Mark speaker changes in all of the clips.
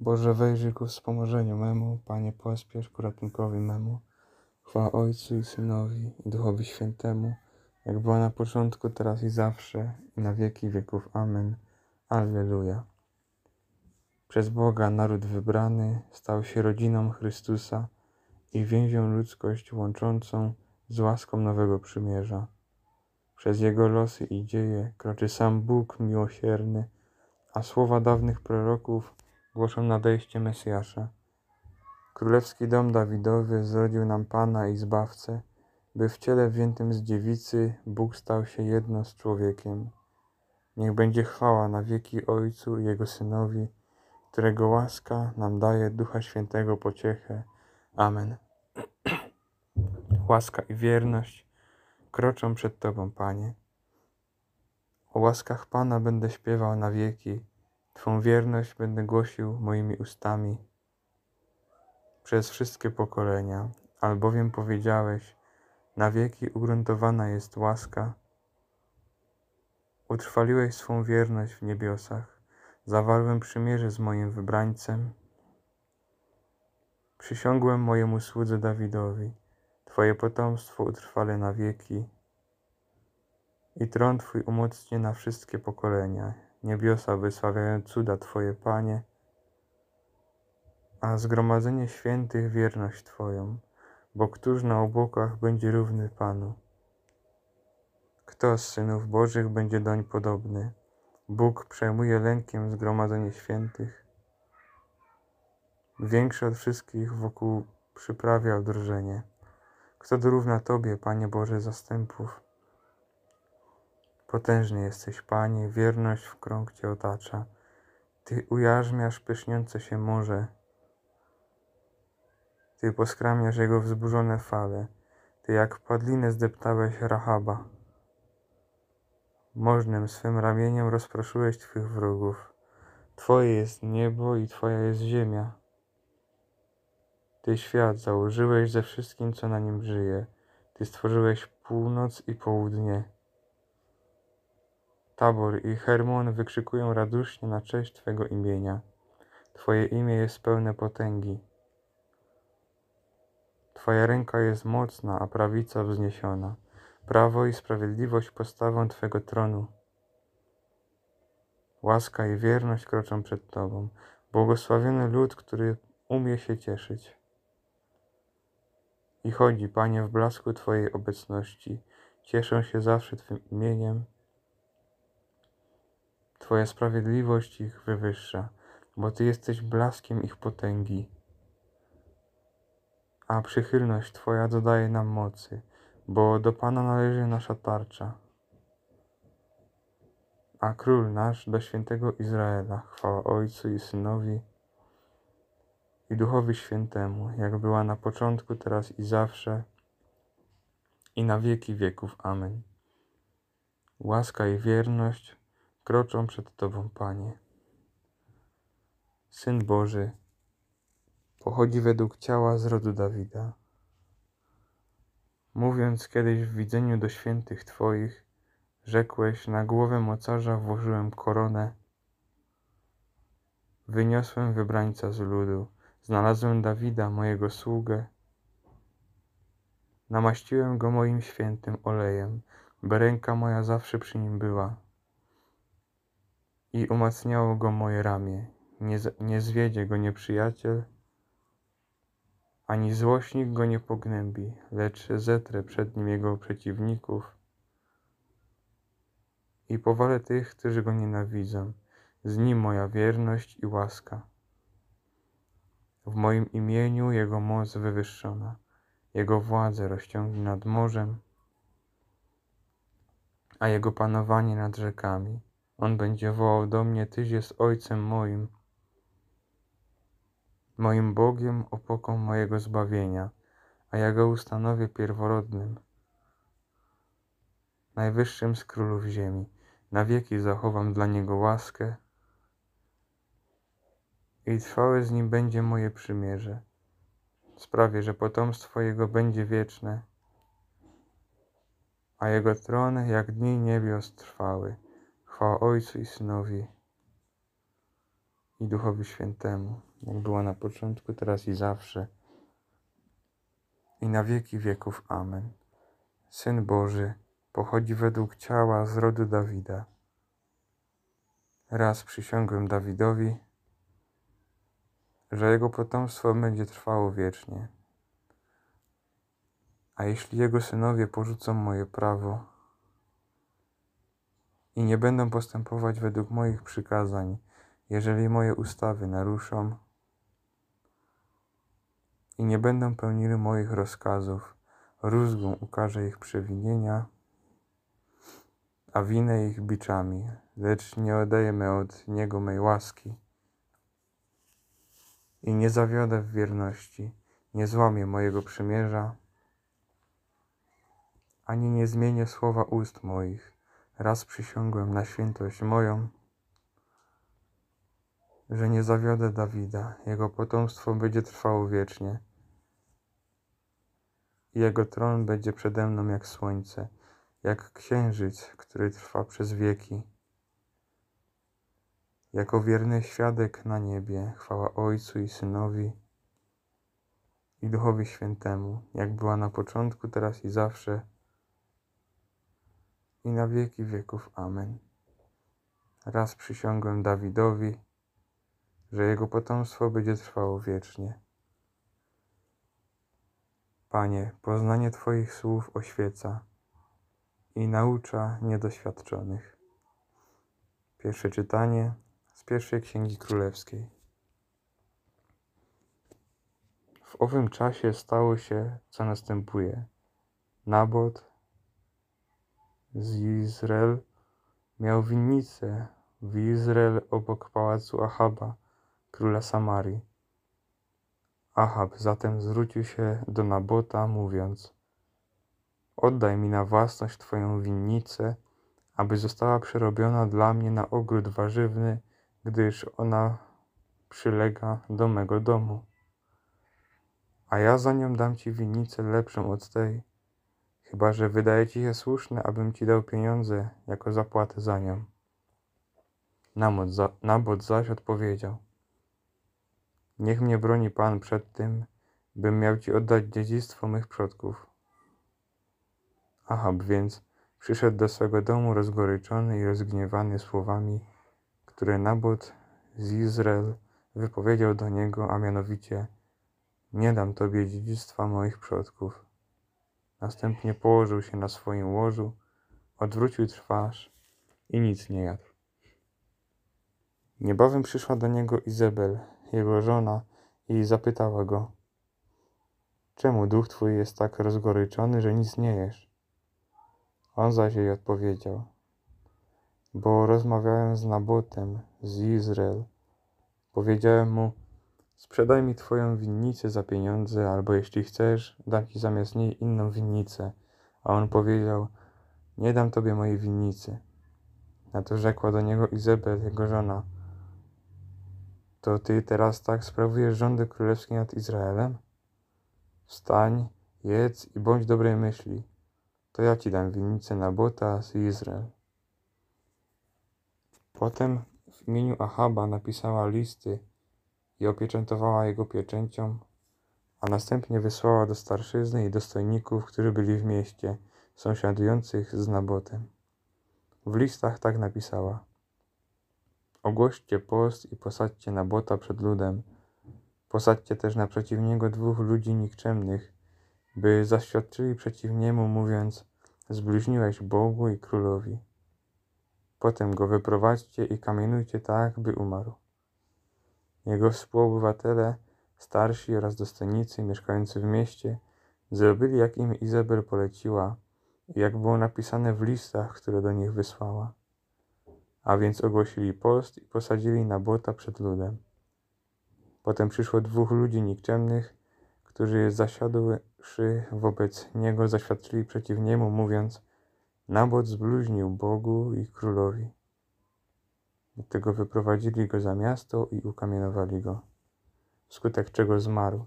Speaker 1: Boże, wejrzyj ku wspomożeniu memu, Panie, pospiesz ku ratunkowi memu. Chwała Ojcu i Synowi i Duchowi Świętemu, jak była na początku, teraz i zawsze, i na wieki wieków. Amen. Alleluja. Przez Boga naród wybrany stał się rodziną Chrystusa i więzią ludzkość łączącą z łaską nowego przymierza. Przez Jego losy i dzieje kroczy sam Bóg miłosierny, a słowa dawnych proroków głoszą nadejście Mesjasza. Królewski dom Dawidowy zrodził nam Pana i Zbawcę, by w ciele wziętym z dziewicy Bóg stał się jedno z człowiekiem. Niech będzie chwała na wieki Ojcu i Jego Synowi, którego łaska nam daje Ducha Świętego pociechę. Amen. Łaska i wierność kroczą przed Tobą, Panie. O łaskach Pana będę śpiewał na wieki, Twą wierność będę głosił moimi ustami przez wszystkie pokolenia, albowiem powiedziałeś, na wieki ugruntowana jest łaska. Utrwaliłeś swą wierność w niebiosach, zawarłem przymierze z moim wybrańcem. Przysiągłem mojemu słudze Dawidowi, Twoje potomstwo utrwale na wieki i tron Twój umocnie na wszystkie pokolenia. Niebiosa wysławiają cuda Twoje, Panie, a zgromadzenie świętych wierność Twoją, bo któż na obłokach będzie równy Panu? Kto z synów Bożych będzie doń podobny? Bóg przejmuje lękiem zgromadzenie świętych. Większy od wszystkich wokół przyprawia drżenie. Kto dorówna Tobie, Panie Boże zastępów? Potężny jesteś, Panie, wierność w krąg Cię otacza. Ty ujarzmiasz pyszniące się morze. Ty poskramiasz jego wzburzone fale. Ty jak padlinę zdeptałeś Rahaba. Możnym swym ramieniem rozproszyłeś Twych wrogów. Twoje jest niebo i Twoja jest ziemia. Ty świat założyłeś ze wszystkim, co na nim żyje. Ty stworzyłeś północ i południe. Tabor i Hermon wykrzykują radośnie na cześć Twego imienia. Twoje imię jest pełne potęgi. Twoja ręka jest mocna, a prawica wzniesiona. Prawo i sprawiedliwość postawą Twego tronu. Łaska i wierność kroczą przed Tobą. Błogosławiony lud, który umie się cieszyć. I chodzi, Panie, w blasku Twojej obecności. Cieszę się zawsze Twym imieniem. Twoja sprawiedliwość ich wywyższa, bo Ty jesteś blaskiem ich potęgi. A przychylność Twoja dodaje nam mocy, bo do Pana należy nasza tarcza. A Król nasz do świętego Izraela, chwała Ojcu i Synowi i Duchowi Świętemu, jak była na początku, teraz i zawsze, i na wieki wieków. Amen. Łaska i wierność kroczą przed Tobą, Panie. Syn Boży pochodzi według ciała z rodu Dawida. Mówiąc kiedyś w widzeniu do świętych Twoich, rzekłeś, na głowę mocarza włożyłem koronę, wyniosłem wybrańca z ludu, znalazłem Dawida, mojego sługę, namaściłem go moim świętym olejem, by ręka moja zawsze przy nim była i umacniało go moje ramię. Nie, nie zwiedzie go nieprzyjaciel, ani złośnik go nie pognębi, lecz zetrę przed nim jego przeciwników i powalę tych, którzy go nienawidzą. Z nim moja wierność i łaska. W moim imieniu jego moc wywyższona, jego władzę rozciągnie nad morzem, a jego panowanie nad rzekami. On będzie wołał do mnie, Tyś jest Ojcem moim, moim Bogiem, opoką mojego zbawienia, a ja go ustanowię pierworodnym, najwyższym z królów ziemi. Na wieki zachowam dla niego łaskę i trwałe z nim będzie moje przymierze. Sprawię, że potomstwo jego będzie wieczne, a jego tron jak dni niebios trwały. Chwała Ojcu i Synowi i Duchowi Świętemu jak była na początku, teraz i zawsze, i na wieki wieków. Amen. Syn Boży pochodzi według ciała z rodu Dawida. Raz przysiągłem Dawidowi, że jego potomstwo będzie trwało wiecznie. A jeśli jego synowie porzucą moje prawo i nie będą postępować według moich przykazań, jeżeli moje ustawy naruszą i nie będą pełnili moich rozkazów, rózgą ukaże ich przewinienia, a winę ich biczami, lecz nie odejmę od niego mej łaski i nie zawiodę w wierności, nie złamię mojego przymierza, ani nie zmienię słowa ust moich. Raz przysiągłem na świętość moją, że nie zawiodę Dawida, jego potomstwo będzie trwało wiecznie. Jego tron będzie przede mną jak słońce, jak księżyc, który trwa przez wieki. Jako wierny świadek na niebie, chwała Ojcu i Synowi i Duchowi Świętemu, jak była na początku, teraz i zawsze, i na wieki wieków. Amen. Raz przysiągłem Dawidowi, że jego potomstwo będzie trwało wiecznie. Panie, poznanie Twoich słów oświeca i naucza niedoświadczonych. Pierwsze czytanie z pierwszej Księgi Królewskiej. W owym czasie stało się, co następuje. Nabot z Izrael miał winnicę w Izrael obok pałacu Ahaba, króla Samarii. Ahab zatem zwrócił się do Nabota, mówiąc: Oddaj mi na własność Twoją winnicę, aby została przerobiona dla mnie na ogród warzywny, gdyż ona przylega do mego domu. A ja za nią dam Ci winnicę lepszą od tej, chyba że wydaje Ci się słuszne, abym Ci dał pieniądze jako zapłatę za nią. Nabot, za, Nabot zaś odpowiedział – Niech mnie broni Pan przed tym, bym miał Ci oddać dziedzictwo mych przodków. Ahab więc przyszedł do swego domu rozgoryczony i rozgniewany słowami, które Nabot z Izrael wypowiedział do niego, a mianowicie nie dam Tobie dziedzictwa moich przodków. Następnie położył się na swoim łożu, odwrócił twarz i nic nie jadł. Niebawem przyszła do niego Izabel, jego żona, i zapytała go: Czemu duch twój jest tak rozgoryczony, że nic nie jesz? On zaś jej odpowiedział: Bo rozmawiałem z Nabotem z Izrael. Powiedziałem mu: Sprzedaj mi twoją winnicę za pieniądze, albo jeśli chcesz, dam ci zamiast niej inną winnicę. A on powiedział: Nie dam tobie mojej winnicy. Na to rzekła do niego Izabel, jego żona: to ty teraz tak sprawujesz rządy królewskie nad Izraelem? Wstań, jedz i bądź dobrej myśli. To ja ci dam winnicę Nabota z Izrael. Potem w imieniu Ahaba napisała listy i opieczętowała jego pieczęcią, a następnie wysłała do starszyzny i dostojników, którzy byli w mieście, sąsiadujących z Nabotem. W listach tak napisała. Ogłoście post i posadźcie Nabota przed ludem. Posadźcie też naprzeciw niego dwóch ludzi nikczemnych, by zaświadczyli przeciw niemu, mówiąc: Zbliźniłeś Bogu i królowi. Potem go wyprowadźcie i kamienujcie tak, by umarł. Jego współobywatele, starsi oraz dostojnicy mieszkający w mieście, zrobili jak im Izabel poleciła i jak było napisane w listach, które do nich wysłała. A więc ogłosili post i posadzili Nabota przed ludem. Potem przyszło dwóch ludzi nikczemnych, którzy zasiadłszy wobec niego zaświadczyli przeciw niemu, mówiąc Nabot zbluźnił Bogu i królowi. Dlatego wyprowadzili go za miasto i ukamienowali go, wskutek czego zmarł.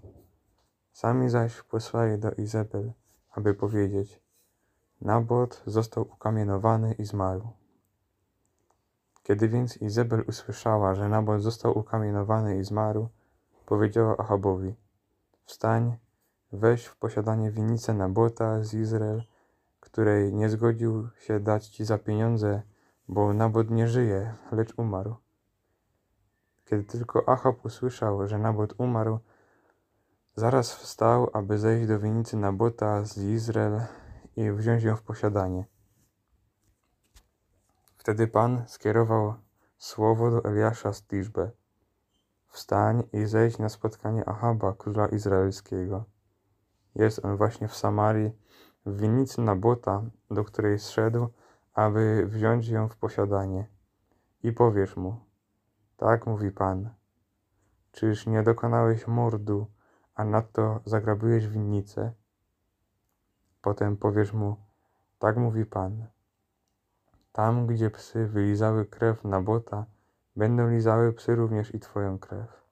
Speaker 1: Sami zaś posłali do Izabel, aby powiedzieć Nabot został ukamienowany i zmarł. Kiedy więc Izabel usłyszała, że Nabot został ukamienowany i zmarł, powiedziała Ahabowi: Wstań, weź w posiadanie winnicę Nabota z Izrael, której nie zgodził się dać ci za pieniądze, bo Nabot nie żyje, lecz umarł. Kiedy tylko Achab usłyszał, że Nabot umarł, zaraz wstał, aby zejść do winnicy Nabota z Izrael i wziąć ją w posiadanie. Wtedy Pan skierował słowo do Eliasza z Tiszbe. Wstań i zejdź na spotkanie Ahaba, króla izraelskiego. Jest on właśnie w Samarii, w winnicy Nabota, do której zszedł, aby wziąć ją w posiadanie. I powiesz mu, tak mówi Pan, czyż nie dokonałeś mordu, a nadto zagrabiłeś winnicę? Potem powiesz mu, tak mówi Pan, tam, gdzie psy wylizały krew Nabota, będą lizały psy również i twoją krew.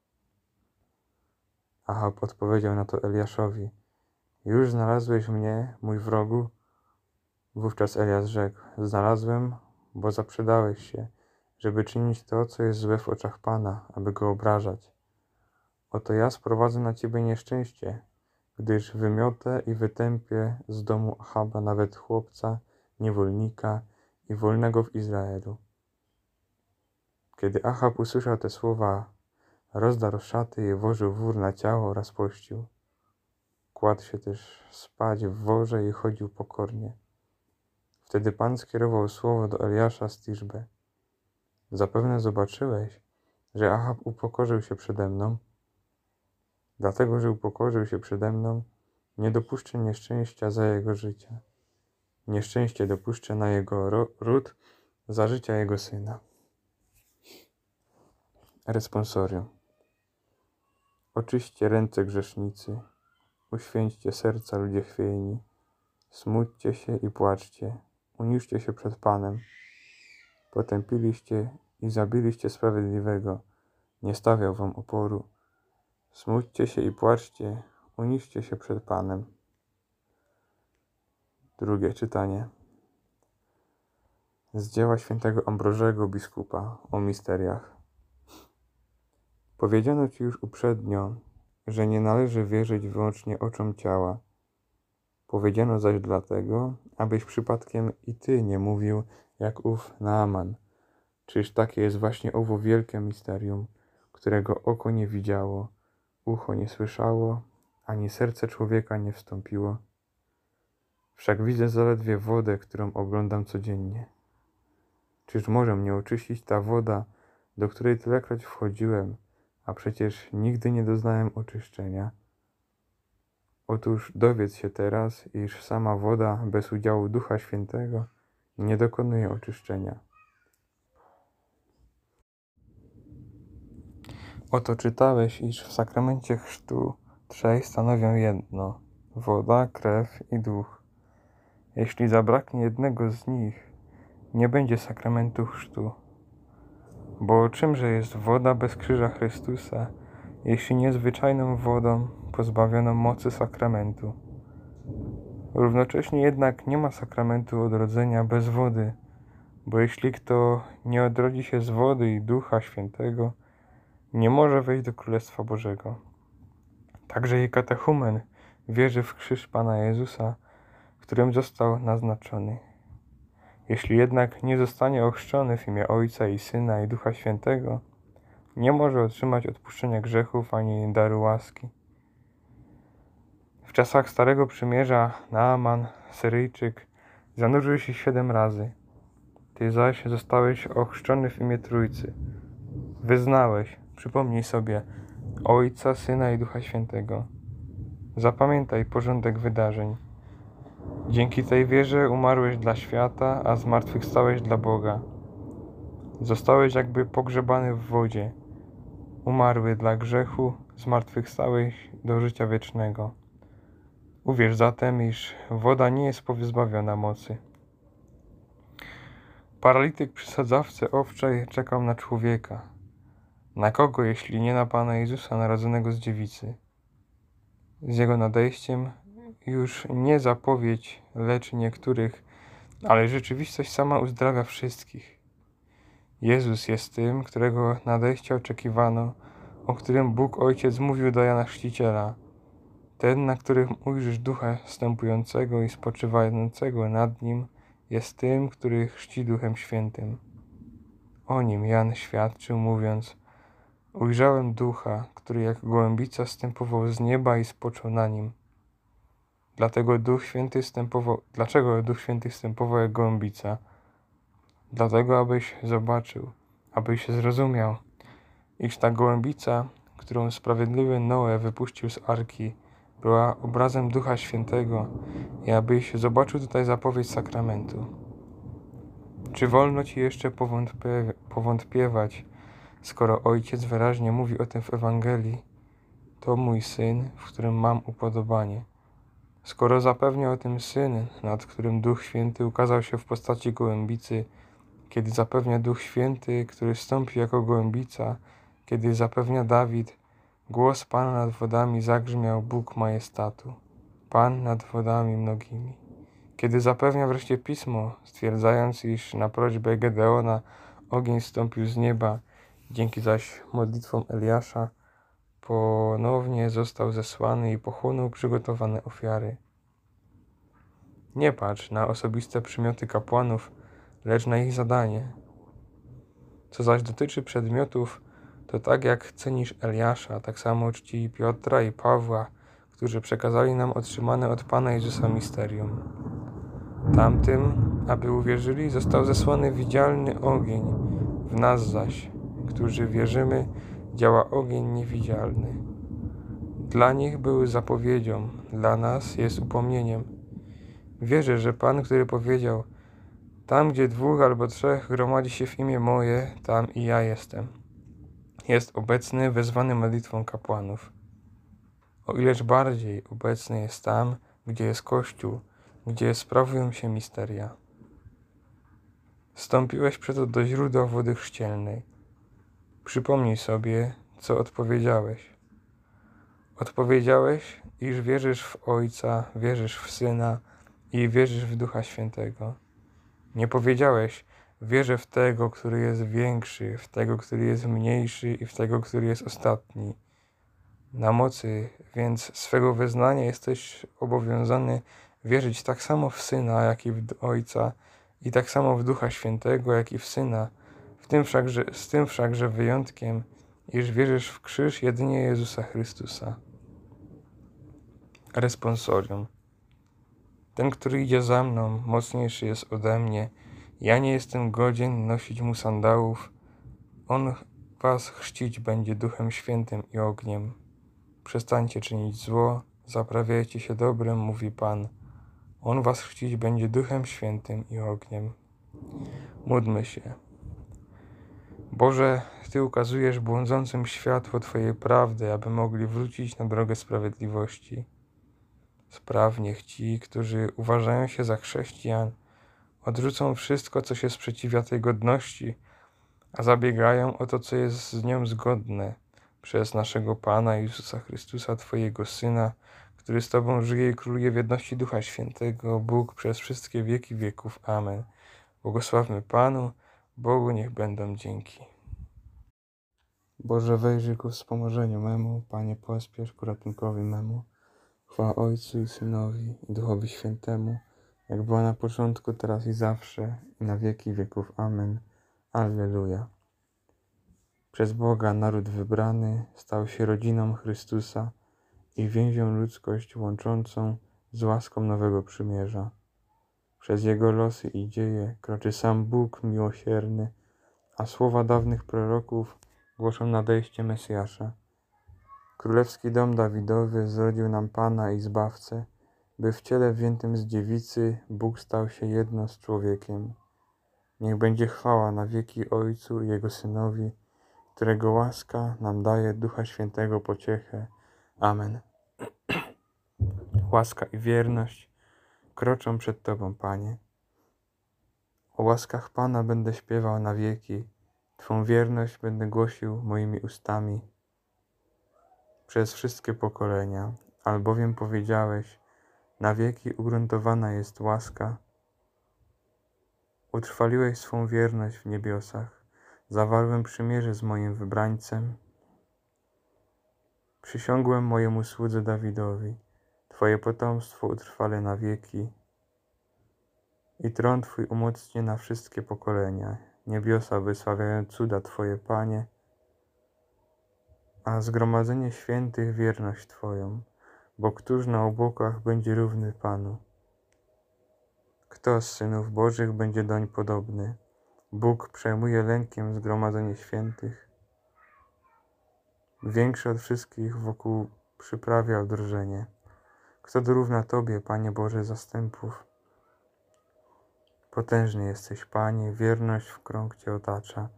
Speaker 1: Ahab odpowiedział na to Eliaszowi, już znalazłeś mnie, mój wrogu? Wówczas Eliasz rzekł, znalazłem, bo zaprzedałeś się, żeby czynić to, co jest złe w oczach Pana, aby go obrażać. Oto ja sprowadzę na ciebie nieszczęście, gdyż wymiotę i wytępię z domu Ahaba nawet chłopca, niewolnika i wolnego w Izraelu. Kiedy Achab usłyszał te słowa, rozdarł szaty i włożył wór na ciało oraz pościł. Kładł się też spać w worze i chodził pokornie. Wtedy Pan skierował słowo do Eliasza z Tiszbe. Zapewne zobaczyłeś, że Achab upokorzył się przede mną. Dlatego, że upokorzył się przede mną, nie dopuszczę nieszczęścia za jego życia. Nieszczęście dopuszczę na jego ród za życia jego syna. Responsorium. Oczyście ręce grzesznicy, uświęćcie serca ludzie chwiejni, smućcie się i płaczcie, uniszcie się przed Panem. Potępiliście i zabiliście sprawiedliwego, nie stawiał wam oporu. Smućcie się i płaczcie, uniszcie się przed Panem. Drugie czytanie. Z dzieła świętego Ambrożego biskupa o misteriach. Powiedziano ci już uprzednio, że nie należy wierzyć wyłącznie oczom ciała. Powiedziano zaś dlatego, abyś przypadkiem i ty nie mówił jak ów Naaman. Czyż takie jest właśnie owo wielkie misterium, którego oko nie widziało, ucho nie słyszało, ani serce człowieka nie wstąpiło? Wszak widzę zaledwie wodę, którą oglądam codziennie. Czyż może mnie oczyścić ta woda, do której tylekroć wchodziłem, a przecież nigdy nie doznałem oczyszczenia? Otóż dowiedz się teraz, iż sama woda bez udziału Ducha Świętego nie dokonuje oczyszczenia. Oto czytałeś, iż w sakramencie chrztu trzej stanowią jedno woda, krew i duch. Jeśli zabraknie jednego z nich, nie będzie sakramentu chrztu. Bo czymże jest woda bez krzyża Chrystusa, jeśli nie zwyczajną wodą pozbawioną mocy sakramentu? Równocześnie jednak nie ma sakramentu odrodzenia bez wody, bo jeśli kto nie odrodzi się z wody i Ducha Świętego, nie może wejść do Królestwa Bożego. Także i katechumen wierzy w krzyż Pana Jezusa, którym został naznaczony. Jeśli jednak nie zostanie ochrzczony w imię Ojca i Syna i Ducha Świętego, nie może otrzymać odpuszczenia grzechów ani daru łaski. W czasach Starego Przymierza Naaman, Syryjczyk, zanurzył się siedem razy. Ty zaś zostałeś ochrzczony w imię Trójcy. Wyznałeś, przypomnij sobie, Ojca, Syna i Ducha Świętego. Zapamiętaj porządek wydarzeń. Dzięki tej wierze umarłeś dla świata, a zmartwychwstałeś dla Boga. Zostałeś jakby pogrzebany w wodzie. Umarły dla grzechu, zmartwychwstałeś do życia wiecznego. Uwierz zatem, iż woda nie jest powyzbawiona mocy. Paralityk przy sadzawce owczej czekał na człowieka. Na kogo, jeśli nie na Pana Jezusa narodzonego z dziewicy? Z jego nadejściem już nie zapowiedź leczy niektórych, ale rzeczywistość sama uzdrawia wszystkich. Jezus jest tym, którego nadejścia oczekiwano o którym Bóg Ojciec mówił do Jana Chrzciciela. Ten, na którym ujrzysz ducha wstępującego i spoczywającego nad nim, jest tym, który chrzci Duchem Świętym. O nim Jan świadczył, mówiąc: Ujrzałem ducha, który jak gołębica stępował z nieba i spoczął na nim. Dlatego Duch Święty stępował, dlaczego Duch Święty stępował jak gołębica? Dlatego, abyś zobaczył, abyś zrozumiał, iż ta gołębica, którą sprawiedliwy Noe wypuścił z arki, była obrazem Ducha Świętego i abyś zobaczył tutaj zapowiedź sakramentu. Czy wolno ci jeszcze powątpie, powątpiewać, skoro Ojciec wyraźnie mówi o tym w Ewangelii? To mój Syn, w którym mam upodobanie. Skoro zapewnia o tym Syn, nad którym Duch Święty ukazał się w postaci gołębicy, kiedy zapewnia Duch Święty, który stąpi jako gołębica, kiedy zapewnia Dawid, głos Pana nad wodami zagrzmiał Bóg majestatu, Pan nad wodami mnogimi. Kiedy zapewnia wreszcie Pismo, stwierdzając, iż na prośbę Gedeona ogień stąpił z nieba, dzięki zaś modlitwom Eliasza ponownie został zesłany i pochłonął przygotowane ofiary. Nie patrz na osobiste przymioty kapłanów, lecz na ich zadanie. Co zaś dotyczy przedmiotów, to tak jak cenisz Eliasza, tak samo czci Piotra i Pawła, którzy przekazali nam otrzymane od Pana Jezusa misterium. Tamtym, aby uwierzyli, został zesłany widzialny ogień, w nas zaś, którzy wierzymy, działa ogień niewidzialny. Dla nich był zapowiedzią, dla nas jest upomnieniem. Wierzę, że Pan, który powiedział, tam gdzie dwóch albo trzech gromadzi się w imię moje, tam i ja jestem. Jest obecny, wezwany modlitwą kapłanów. O ileż bardziej obecny jest tam, gdzie jest Kościół, gdzie sprawują się misteria. Wstąpiłeś przeto do źródła wody chrzcielnej. Przypomnij sobie, co odpowiedziałeś. Odpowiedziałeś, iż wierzysz w Ojca, wierzysz w Syna i wierzysz w Ducha Świętego. Nie powiedziałeś, wierzę w tego, który jest większy, w tego, który jest mniejszy i w tego, który jest ostatni. Na mocy więc swego wyznania jesteś obowiązany wierzyć tak samo w Syna, jak i w Ojca, i tak samo w Ducha Świętego, jak i w Syna, w tym wszakże, z tym wszakże wyjątkiem, iż wierzysz w krzyż jedynie Jezusa Chrystusa. Responsorium. Ten, który idzie za mną, mocniejszy jest ode mnie. Ja nie jestem godzien nosić mu sandałów. On was chrzcić będzie Duchem Świętym i ogniem. Przestańcie czynić zło, zaprawiajcie się dobrem, mówi Pan. On was chrzcić będzie Duchem Świętym i ogniem. Módlmy się. Boże, Ty ukazujesz błądzącym światło Twojej prawdy, aby mogli wrócić na drogę sprawiedliwości. Spraw niech ci, którzy uważają się za chrześcijan, odrzucą wszystko, co się sprzeciwia tej godności, a zabiegają o to, co jest z nią zgodne, przez naszego Pana Jezusa Chrystusa, Twojego Syna, który z Tobą żyje i króluje w jedności Ducha Świętego, Bóg przez wszystkie wieki wieków. Amen. Błogosławmy Panu, Bogu niech będą dzięki. Boże, wejrzyj ku wspomożeniu memu, Panie, pospiesz ku ratunkowi memu. Chwała Ojcu i Synowi i Duchowi Świętemu, jak była na początku, teraz i zawsze, i na wieki wieków. Amen. Alleluja. Przez Boga naród wybrany stał się rodziną Chrystusa i więzią ludzkość łączącą z łaską nowego przymierza. Przez Jego losy i dzieje kroczy sam Bóg miłosierny, a słowa dawnych proroków głoszą nadejście Mesjasza. Królewski dom Dawidowy zrodził nam Pana i Zbawcę, by w ciele wziętym z dziewicy Bóg stał się jedno z człowiekiem. Niech będzie chwała na wieki Ojcu i Jego Synowi, którego łaska nam daje Ducha Świętego pociechę. Amen. Łaska i wierność kroczą przed Tobą, Panie. O łaskach Pana będę śpiewał na wieki, Twą wierność będę głosił moimi ustami przez wszystkie pokolenia, albowiem powiedziałeś, na wieki ugruntowana jest łaska. Utrwaliłeś swą wierność w niebiosach, zawarłem przymierze z moim wybrańcem. Przysiągłem mojemu słudze Dawidowi, Twoje potomstwo utrwale na wieki i tron Twój umocnie na wszystkie pokolenia. Niebiosa wysławiają cuda Twoje, Panie, a zgromadzenie świętych wierność Twoją, bo któż na obłokach będzie równy Panu? Kto z synów Bożych będzie doń podobny? Bóg przejmuje lękiem zgromadzenie świętych. Większy od wszystkich wokół przyprawia drżenie. Kto dorówna Tobie, Panie Boże zastępów? Potężny jesteś, Panie, wierność w krąg Cię otacza.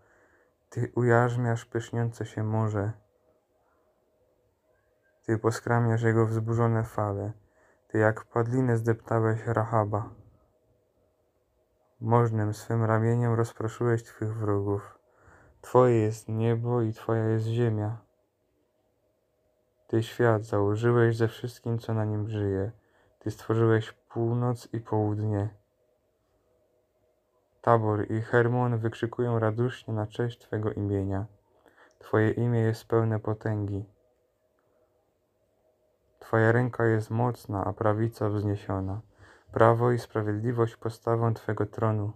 Speaker 1: Ty ujarzmiasz pyszniące się morze. Ty poskramiasz jego wzburzone fale. Ty jak padlinę zdeptałeś Rahaba. Możnym swym ramieniem rozproszyłeś Twych wrogów. Twoje jest niebo i Twoja jest ziemia. Ty świat założyłeś ze wszystkim, co na nim żyje. Ty stworzyłeś północ i południe. Tabor i Hermon wykrzykują radośnie na cześć Twego imienia. Twoje imię jest pełne potęgi. Twoja ręka jest mocna, a prawica wzniesiona. Prawo i sprawiedliwość postawą Twego tronu.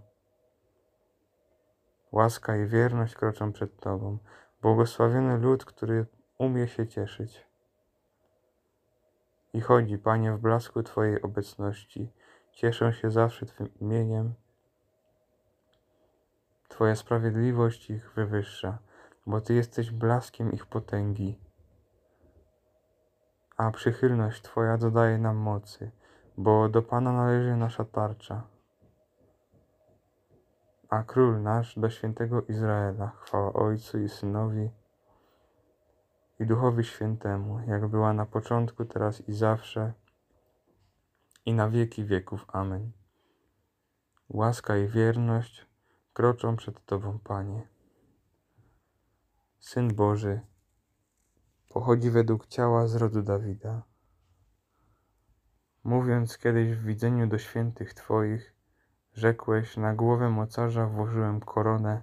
Speaker 1: Łaska i wierność kroczą przed Tobą. Błogosławiony lud, który umie się cieszyć. I chodzi, Panie, w blasku Twojej obecności. Cieszę się zawsze Twym imieniem. Twoja sprawiedliwość ich wywyższa, bo Ty jesteś blaskiem ich potęgi. A przychylność Twoja dodaje nam mocy, bo do Pana należy nasza tarcza. A Król nasz do świętego Izraela, chwała Ojcu i Synowi i Duchowi Świętemu, jak była na początku, teraz i zawsze, i na wieki wieków. Amen. Łaska i wierność kroczą przed Tobą, Panie. Syn Boży pochodzi według ciała z rodu Dawida. Mówiąc kiedyś w widzeniu do świętych Twoich, rzekłeś, na głowę mocarza włożyłem koronę,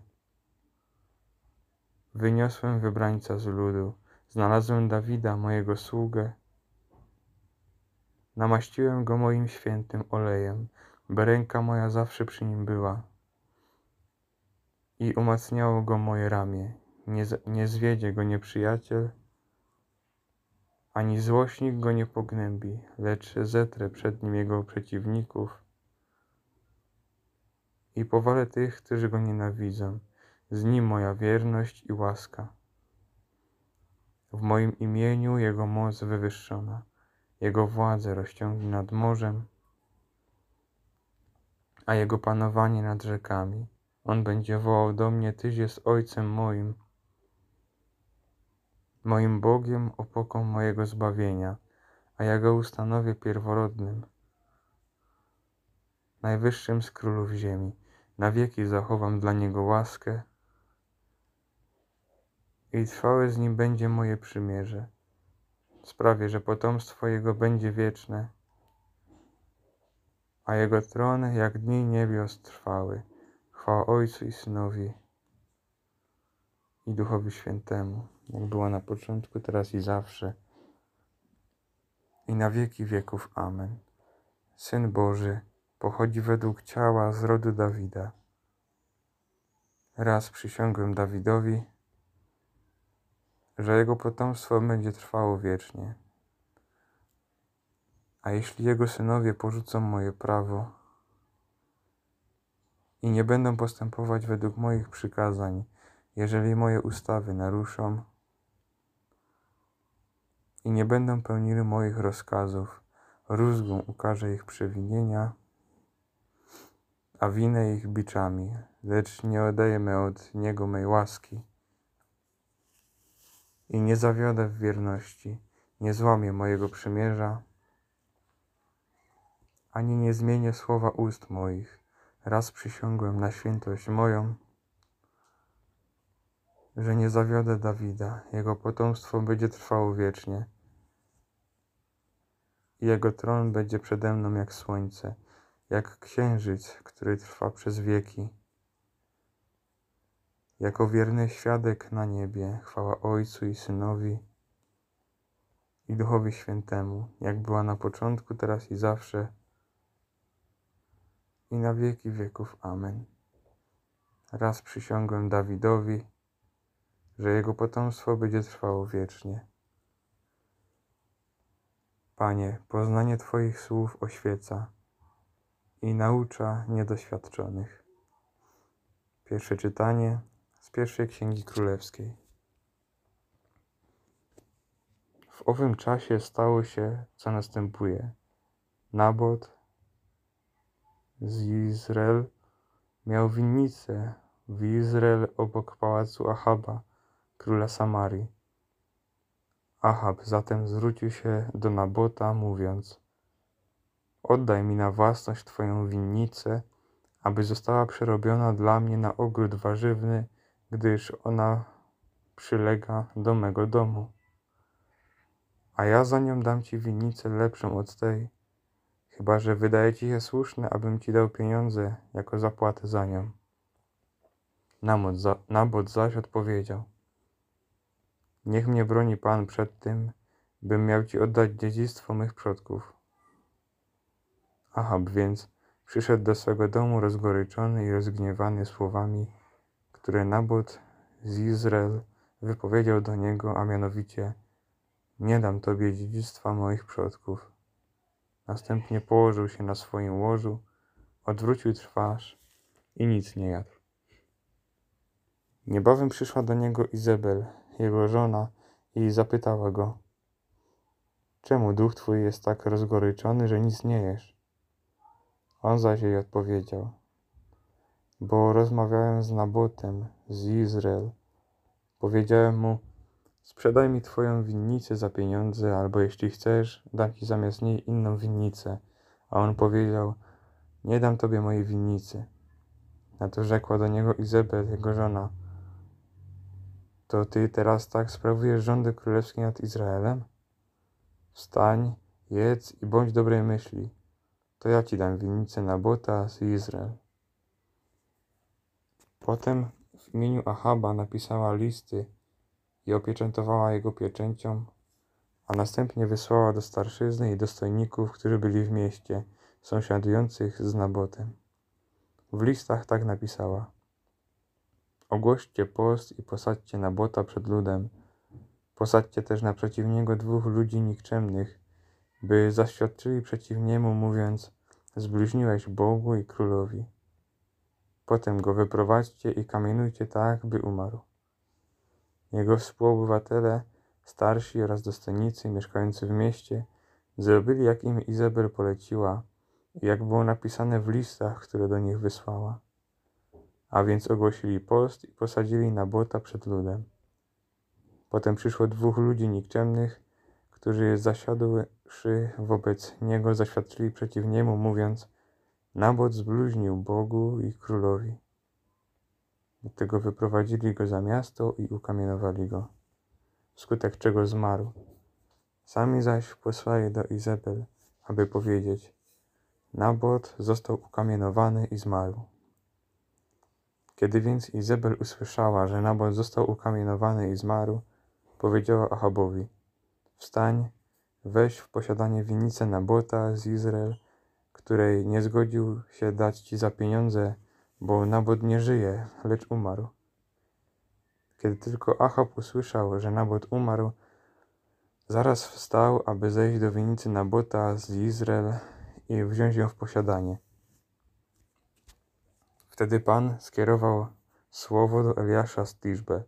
Speaker 1: wyniosłem wybrańca z ludu, znalazłem Dawida, mojego sługę, namaściłem go moim świętym olejem, by ręka moja zawsze przy nim była. I umacniało go moje ramię. Nie, nie zwiedzie go nieprzyjaciel, ani złośnik go nie pognębi, lecz zetrę przed nim jego przeciwników i powalę tych, którzy go nienawidzą. Z nim moja wierność i łaska. W moim imieniu jego moc wywyższona, jego władzę rozciągnie nad morzem, a jego panowanie nad rzekami. On będzie wołał do mnie, Tyś jest Ojcem moim, moim Bogiem, opoką mojego zbawienia, a ja go ustanowię pierworodnym, najwyższym z królów ziemi. Na wieki zachowam dla niego łaskę i trwałe z nim będzie moje przymierze. Sprawię, że potomstwo jego będzie wieczne, a jego tron jak dni niebios trwały. Chwała Ojcu i Synowi i Duchowi Świętemu, jak była na początku, teraz i zawsze, i na wieki wieków. Amen. Syn Boży pochodzi według ciała z rodu Dawida. Raz przysiągłem Dawidowi, że jego potomstwo będzie trwało wiecznie. A jeśli jego synowie porzucą moje prawo, i nie będą postępować według moich przykazań, jeżeli moje ustawy naruszą i nie będą pełnili moich rozkazów, rózgą ukaże ich przewinienia, a winę ich biczami, lecz nie odejmę od Niego mej łaski i nie zawiodę w wierności, nie złamię mojego przymierza, ani nie zmienię słowa ust moich. Raz przysiągłem na świętość moją, że nie zawiodę Dawida, jego potomstwo będzie trwało wiecznie. Jego tron będzie przede mną jak słońce, jak księżyc, który trwa przez wieki. Jako wierny świadek na niebie, chwała Ojcu i Synowi i Duchowi Świętemu, jak była na początku, teraz i zawsze, i na wieki wieków. Amen. Raz przysiągłem Dawidowi, że jego potomstwo będzie trwało wiecznie. Panie, poznanie Twoich słów oświeca i naucza niedoświadczonych. Pierwsze czytanie z pierwszej Księgi Królewskiej. W owym czasie stało się, co następuje. Nabot z Izrael miał winnicę w Izrael obok pałacu Ahaba, króla Samarii. Ahab zatem zwrócił się do Nabota, mówiąc: Oddaj mi na własność Twoją winnicę, aby została przerobiona dla mnie na ogród warzywny, gdyż ona przylega do mego domu. A ja za nią dam Ci winnicę lepszą od tej, chyba że wydaje Ci się słuszne, abym Ci dał pieniądze jako zapłatę za nią. Nabot, Nabot zaś odpowiedział: Niech mnie broni Pan przed tym, bym miał Ci oddać dziedzictwo mych przodków. Ahab więc przyszedł do swego domu rozgoryczony i rozgniewany słowami, które Nabot z Izrael wypowiedział do niego, a mianowicie Nie dam Tobie dziedzictwa moich przodków. Następnie położył się na swoim łożu, odwrócił twarz i nic nie jadł. Niebawem przyszła do niego Izabel, jego żona, i zapytała go: Czemu duch twój jest tak rozgoryczony, że nic nie jesz? On zaś jej odpowiedział: Bo rozmawiałem z Nabotem z Izrael. Powiedziałem mu: Sprzedaj mi twoją winnicę za pieniądze, albo jeśli chcesz, dam ci zamiast niej inną winnicę. A on powiedział: Nie dam tobie mojej winnicy. Na to rzekła do niego Izabel, jego żona: to ty teraz tak sprawujesz rządy królewskie nad Izraelem? Wstań, jedz i bądź dobrej myśli. To ja ci dam winnicę Nabota z Izrael. Potem w imieniu Ahaba napisała listy i opieczętowała jego pieczęcią, a następnie wysłała do starszyzny i dostojników, którzy byli w mieście, sąsiadujących z Nabotem. W listach tak napisała. Ogłoście post i posadźcie Nabota przed ludem. Posadźcie też naprzeciw niego dwóch ludzi nikczemnych, by zaświadczyli przeciw niemu, mówiąc: Zbliźniłeś Bogu i królowi. Potem go wyprowadźcie i kamienujcie tak, by umarł. Jego współobywatele, starsi oraz dostojnicy mieszkający w mieście, zrobili jak im Izabel poleciła i jak było napisane w listach, które do nich wysłała. A więc ogłosili post i posadzili Nabota przed ludem. Potem przyszło dwóch ludzi nikczemnych, którzy zasiadłszy wobec niego zaświadczyli przeciw niemu, mówiąc Nabot zbluźnił Bogu i królowi. Dlatego wyprowadzili go za miasto i ukamienowali go, wskutek czego zmarł. Sami zaś posłali do Izabel, aby powiedzieć Nabot został ukamienowany i zmarł. Kiedy więc Izabel usłyszała, że Nabot został ukamienowany i zmarł, powiedziała Ahabowi: Wstań, weź w posiadanie winnicę Nabota z Izrael, której nie zgodził się dać ci za pieniądze, bo Nabot nie żyje, lecz umarł. Kiedy tylko Ahab usłyszał, że Nabot umarł, zaraz wstał, aby zejść do winnicy Nabota z Izrael i wziąć ją w posiadanie. Wtedy Pan skierował słowo do Eliasza z Tiszbe.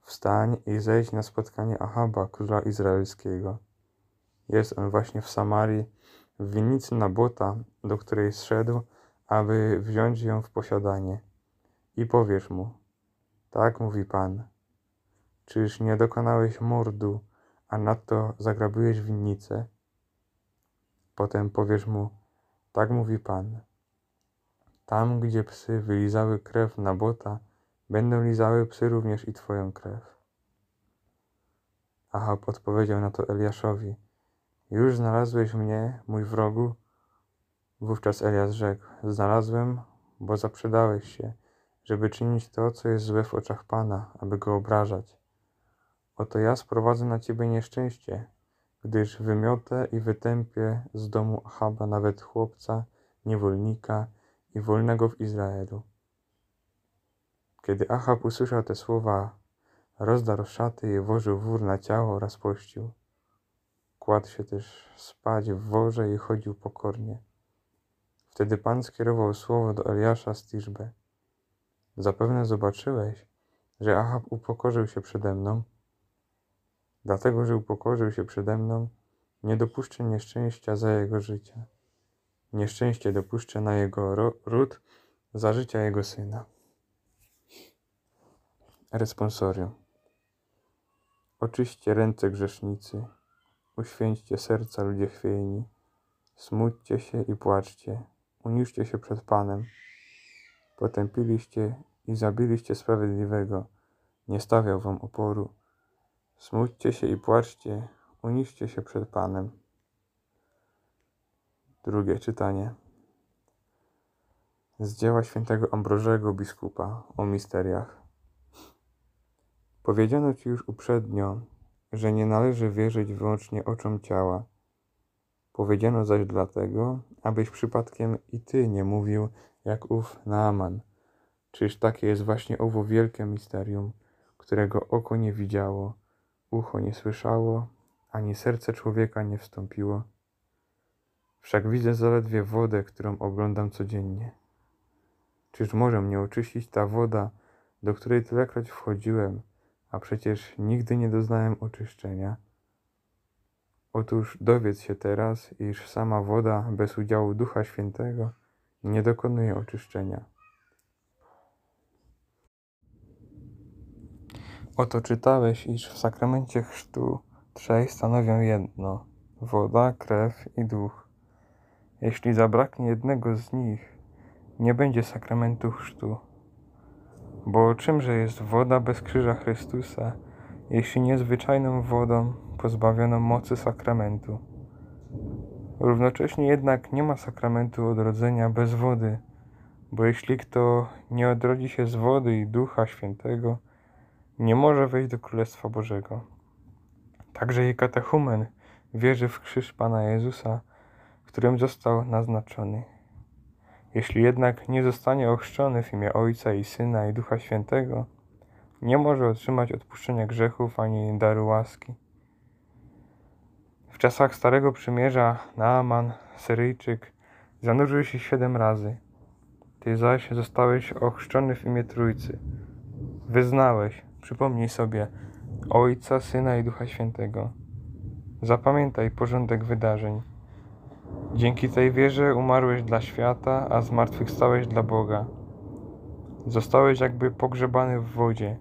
Speaker 1: Wstań i zejdź na spotkanie Ahaba, króla izraelskiego. Jest on właśnie w Samarii, w winnicy Nabota, do której zszedł, aby wziąć ją w posiadanie. I powiesz mu, tak mówi Pan, czyż nie dokonałeś mordu, a nadto zagrabiłeś winnicę? Potem powiesz mu, tak mówi Pan, tam, gdzie psy wylizały krew Nabota, będą lizały psy również i twoją krew. Ahab odpowiedział na to Eliaszowi, już znalazłeś mnie, mój wrogu? Wówczas Eliasz rzekł, znalazłem, bo zaprzedałeś się, żeby czynić to, co jest złe w oczach Pana, aby go obrażać. Oto ja sprowadzę na ciebie nieszczęście, gdyż wymiotę i wytępię z domu Achaba nawet chłopca, niewolnika i wolnego w Izraelu. Kiedy Achab usłyszał te słowa, rozdarł szaty i włożył wór na ciało oraz pościł. Kładł się też spać w worze i chodził pokornie. Wtedy Pan skierował słowo do Eliasza z Tiszbe. Zapewne zobaczyłeś, że Achab upokorzył się przede mną. Dlatego, że upokorzył się przede mną, nie dopuszczę nieszczęścia za jego życie. Nieszczęście dopuszczę na jego ród za życia jego syna. Responsorium. Oczyście ręce grzesznicy, uświęćcie serca ludzie chwiejni, smućcie się i płaczcie, uniszcie się przed Panem. Potępiliście i zabiliście sprawiedliwego, nie stawiał wam oporu. Smućcie się i płaczcie, uniszcie się przed Panem. Drugie czytanie. Z dzieła świętego Ambrożego biskupa o misteriach. Powiedziano ci już uprzednio, że nie należy wierzyć wyłącznie oczom ciała. Powiedziano zaś dlatego, abyś przypadkiem i ty nie mówił jak ów Naaman. Czyż takie jest właśnie owo wielkie misterium, którego oko nie widziało, ucho nie słyszało, ani serce człowieka nie wstąpiło? Wszak widzę zaledwie wodę, którą oglądam codziennie. Czyż może mnie oczyścić ta woda, do której tylekroć wchodziłem, a przecież nigdy nie doznałem oczyszczenia? Otóż dowiedz się teraz, iż sama woda bez udziału Ducha Świętego nie dokonuje oczyszczenia. Oto czytałeś, iż w sakramencie chrztu trzej stanowią jedno woda, krew i duch. Jeśli zabraknie jednego z nich, nie będzie sakramentu chrztu. Bo czymże jest woda bez krzyża Chrystusa, jeśli nie zwyczajną wodą pozbawioną mocy sakramentu? Równocześnie jednak nie ma sakramentu odrodzenia bez wody, bo jeśli kto nie odrodzi się z wody i Ducha Świętego, nie może wejść do Królestwa Bożego. Także jej katechumen wierzy w krzyż Pana Jezusa, którym został naznaczony. Jeśli jednak nie zostanie ochrzczony w imię Ojca i Syna i Ducha Świętego, nie może otrzymać odpuszczenia grzechów ani daru łaski. W czasach Starego Przymierza Naaman, Syryjczyk, zanurzył się siedem razy. Ty zaś zostałeś ochrzczony w imię Trójcy. Wyznałeś, przypomnij sobie, Ojca, Syna i Ducha Świętego. Zapamiętaj porządek wydarzeń. Dzięki tej wierze umarłeś dla świata, a zmartwychwstałeś dla Boga. Zostałeś jakby pogrzebany w wodzie.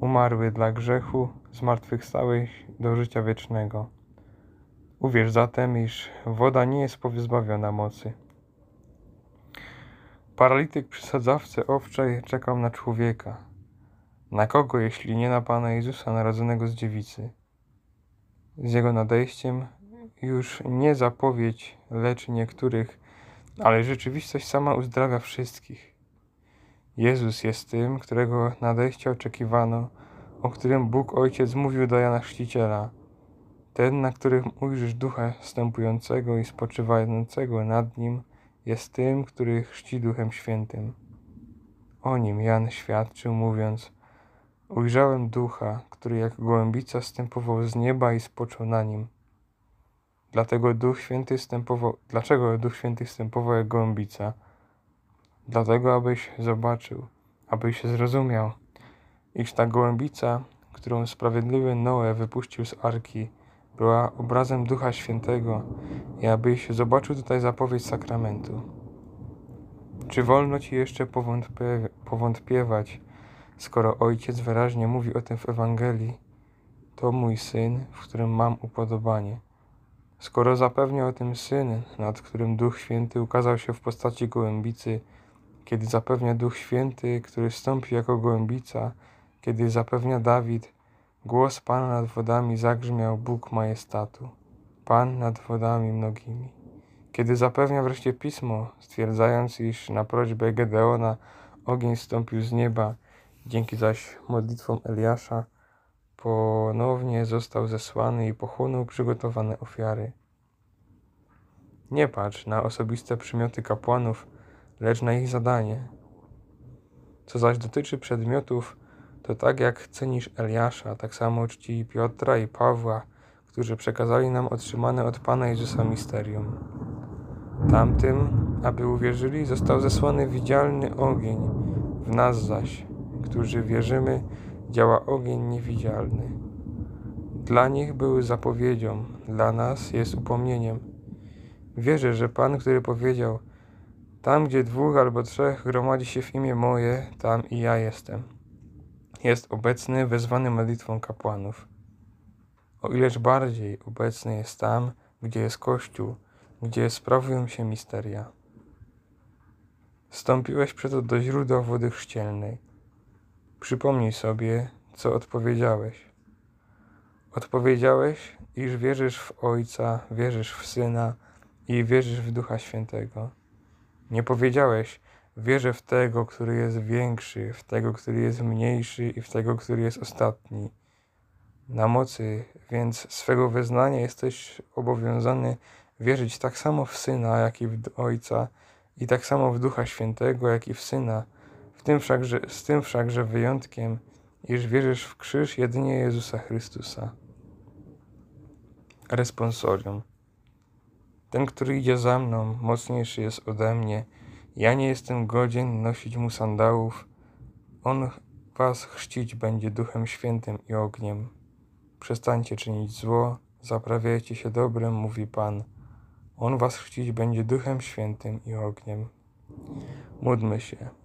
Speaker 1: Umarły dla grzechu, zmartwychwstałeś do życia wiecznego. Uwierz zatem, iż woda nie jest powyzbawiona mocy. Paralityk przy sadzawce owczej czekał na człowieka. Na kogo, jeśli nie na Pana Jezusa narodzonego z dziewicy? Z jego nadejściem już nie zapowiedź leczy niektórych, ale rzeczywistość sama uzdrawia wszystkich. Jezus jest tym, którego nadejścia oczekiwano, o którym Bóg Ojciec mówił do Jana Chrzciciela. Ten, na którym ujrzysz Ducha wstępującego i spoczywającego nad Nim, jest tym, który chrzci Duchem Świętym. O nim Jan świadczył, mówiąc: Ujrzałem Ducha, który jak gołębica stępował z nieba i spoczął na nim. Dlatego Duch Święty stępował, dlaczego Duch Święty stępował jak gołębica? Dlatego, abyś zobaczył, abyś zrozumiał, iż ta gołębica, którą sprawiedliwy Noe wypuścił z arki, była obrazem Ducha Świętego i abyś zobaczył tutaj zapowiedź sakramentu. Czy wolno ci jeszcze powątpie, powątpiewać, skoro Ojciec wyraźnie mówi o tym w Ewangelii? To mój Syn, w którym mam upodobanie. Skoro zapewnia o tym Syn, nad którym Duch Święty ukazał się w postaci gołębicy, kiedy zapewnia Duch Święty, który wstąpi jako gołębica, kiedy zapewnia Dawid, głos Pana nad wodami zagrzmiał Bóg majestatu, Pan nad wodami mnogimi. Kiedy zapewnia wreszcie Pismo, stwierdzając, iż na prośbę Gedeona ogień stąpił z nieba, dzięki zaś modlitwom Eliasza ponownie został zesłany i pochłonął przygotowane ofiary. Nie patrz na osobiste przymioty kapłanów, lecz na ich zadanie. Co zaś dotyczy przedmiotów, to tak jak cenisz Eliasza, tak samo czci Piotra i Pawła, którzy przekazali nam otrzymane od Pana Jezusa misterium. Tamtym, aby uwierzyli, został zesłany widzialny ogień, w nas zaś, którzy wierzymy, działa ogień niewidzialny. Dla nich były zapowiedzią, dla nas jest upomnieniem. Wierzę, że Pan, który powiedział, tam gdzie dwóch albo trzech gromadzi się w imię moje, tam i ja jestem. Jest obecny, wezwany modlitwą kapłanów. O ileż bardziej obecny jest tam, gdzie jest Kościół, gdzie sprawują się misteria. Wstąpiłeś przeto do źródła wody chrzcielnej. Przypomnij sobie, co odpowiedziałeś. Odpowiedziałeś, iż wierzysz w Ojca, wierzysz w Syna i wierzysz w Ducha Świętego. Nie powiedziałeś, wierzę w tego, który jest większy, w tego, który jest mniejszy i w tego, który jest ostatni. Na mocy więc swego wyznania jesteś obowiązany wierzyć tak samo w Syna, jak i w Ojca, i tak samo w Ducha Świętego, jak i w Syna, tym wszakże, z tym wszakże wyjątkiem, iż wierzysz w krzyż jedynie Jezusa Chrystusa. Responsorium. Ten, który idzie za mną, mocniejszy jest ode mnie. Ja nie jestem godzien nosić mu sandałów. On was chrzcić będzie Duchem Świętym i ogniem. Przestańcie czynić zło, zaprawiajcie się dobrem, mówi Pan. On was chrzcić będzie Duchem Świętym i ogniem. Módlmy się.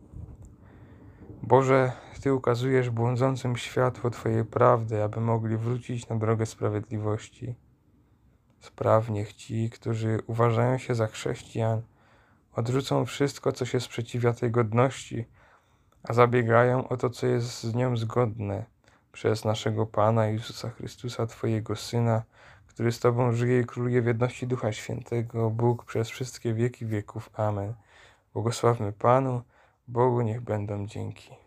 Speaker 1: Boże, Ty ukazujesz błądzącym światło Twojej prawdy, aby mogli wrócić na drogę sprawiedliwości. Spraw niech ci, którzy uważają się za chrześcijan, odrzucą wszystko, co się sprzeciwia tej godności, a zabiegają o to, co jest z nią zgodne, przez naszego Pana Jezusa Chrystusa, Twojego Syna, który z Tobą żyje i króluje w jedności Ducha Świętego, Bóg przez wszystkie wieki wieków. Amen. Błogosławmy Panu, Bogu niech będą dzięki.